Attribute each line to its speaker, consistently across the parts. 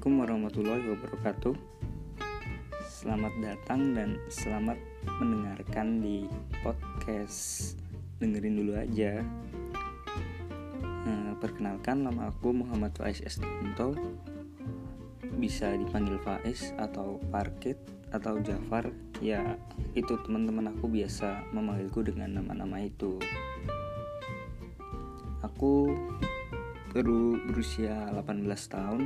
Speaker 1: Assalamualaikum warahmatullahi wabarakatuh. Selamat datang dan selamat mendengarkan di podcast dengerin dulu aja. Nah, perkenalkan nama aku Muhammad Faiz Estianto. Bisa dipanggil Faiz atau Parkit atau Jafar. Ya, itu teman-teman aku biasa memanggilku dengan nama-nama itu. Aku baru berusia 18 tahun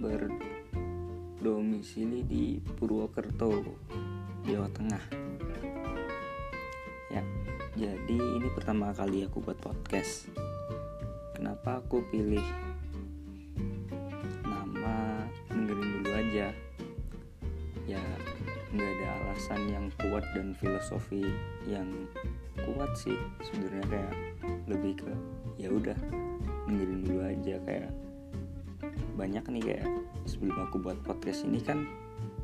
Speaker 1: berdomisili di Purwokerto Jawa Tengah. Ya jadi ini pertama kali aku buat podcast. Kenapa aku pilih nama dengerin dulu aja? Ya nggak ada alasan yang kuat dan filosofi yang kuat sih sebenarnya kayak lebih ke ya udah dengerin dulu aja kayak banyak nih kayak sebelum aku buat podcast ini kan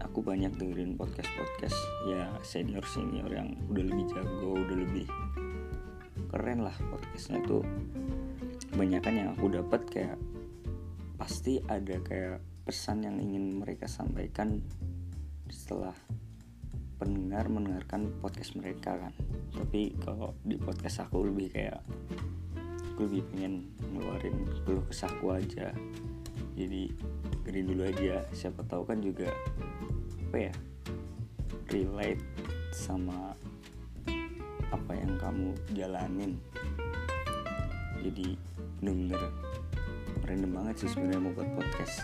Speaker 1: aku banyak dengerin podcast podcast ya senior senior yang udah lebih jago udah lebih keren lah podcastnya tuh. Kebanyakan yang aku dapat kayak pasti ada kayak pesan yang ingin mereka sampaikan setelah pendengar mendengarkan podcast mereka kan. Tapi kalau di podcast aku lebih kayak aku lebih pengen ngeluarin keluh kesahku aja jadi dengerin dulu aja. Siapa tahu kan juga apa ya relate sama apa yang kamu jalanin. Jadi bener-bener random banget sih sebenarnya mau buat podcast.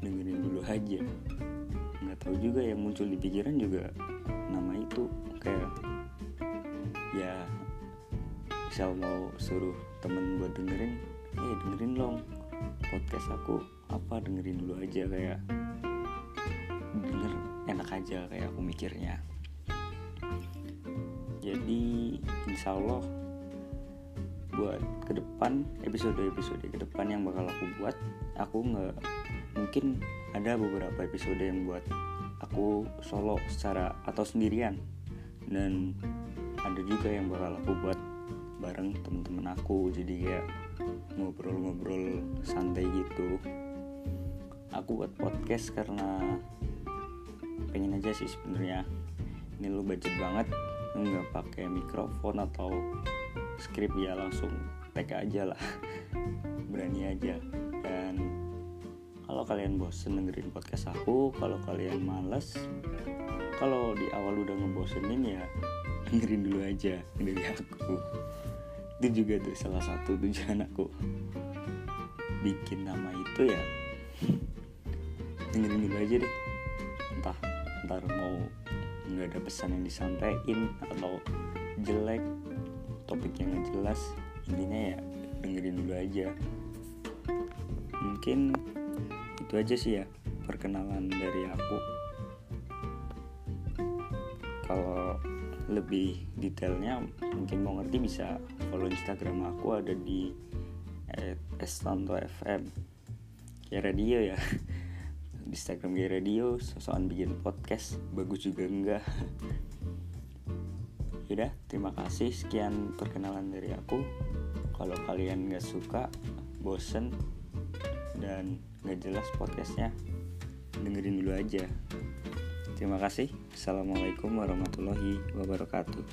Speaker 1: Dengerin dulu aja. Nggak tahu juga yang muncul di pikiran juga nama itu. Kayak ya misal mau suruh temen buat dengerin eh dengerin dong podcast aku apa dengerin dulu aja kayak denger enak aja kayak aku mikirnya. Jadi insya Allah buat ke depan episode-episode ke depan yang bakal aku buat aku nggak mungkin ada beberapa episode yang buat aku solo secara atau sendirian. Dan ada juga yang bakal aku buat bareng temen-temen aku. Jadi kayak ngobrol-ngobrol santai gitu. Aku buat podcast karena pengen aja sih sebenarnya. Ini lu budget banget nggak pakai mikrofon atau skrip ya langsung tag aja lah. Berani aja. Dan kalau kalian bosen dengerin podcast aku kalau kalian males kalau di awal udah ngebosenin ya dengerin dulu aja dari aku. Itu juga tuh salah satu tujuan aku. Bikin nama itu ya dengerin dulu aja deh. Entah ntar mau nggak ada pesan yang disampaikan atau jelek topiknya nggak jelas intinya ya dengerin dulu aja. Mungkin itu aja sih ya perkenalan dari aku. Kalau lebih detailnya mungkin mau ngerti bisa follow instagram aku ada di estanto fm ya radio ya instagram ya radio sosokan bikin podcast bagus juga enggak Yaudah, terima kasih sekian perkenalan dari aku. Kalau kalian nggak suka, bosen, dan nggak jelas podcastnya, dengerin dulu aja. Terima kasih. Assalamualaikum warahmatullahi wabarakatuh.